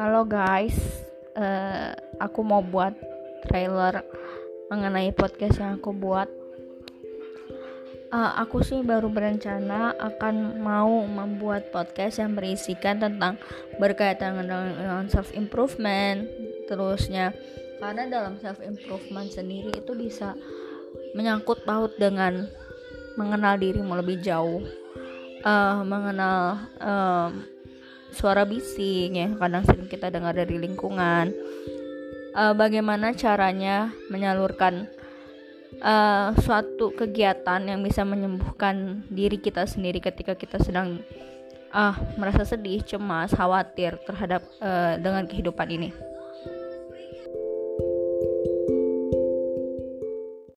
Halo guys, uh, aku mau buat trailer mengenai podcast yang aku buat. Uh, aku sih baru berencana akan mau membuat podcast yang berisikan tentang berkaitan dengan, self improvement, terusnya karena dalam self improvement sendiri itu bisa menyangkut paut dengan mengenal dirimu lebih jauh, uh, mengenal um, suara bising yang kadang sering kita dengar dari lingkungan uh, bagaimana caranya menyalurkan uh, suatu kegiatan yang bisa menyembuhkan diri kita sendiri ketika kita sedang uh, merasa sedih, cemas, khawatir terhadap uh, dengan kehidupan ini.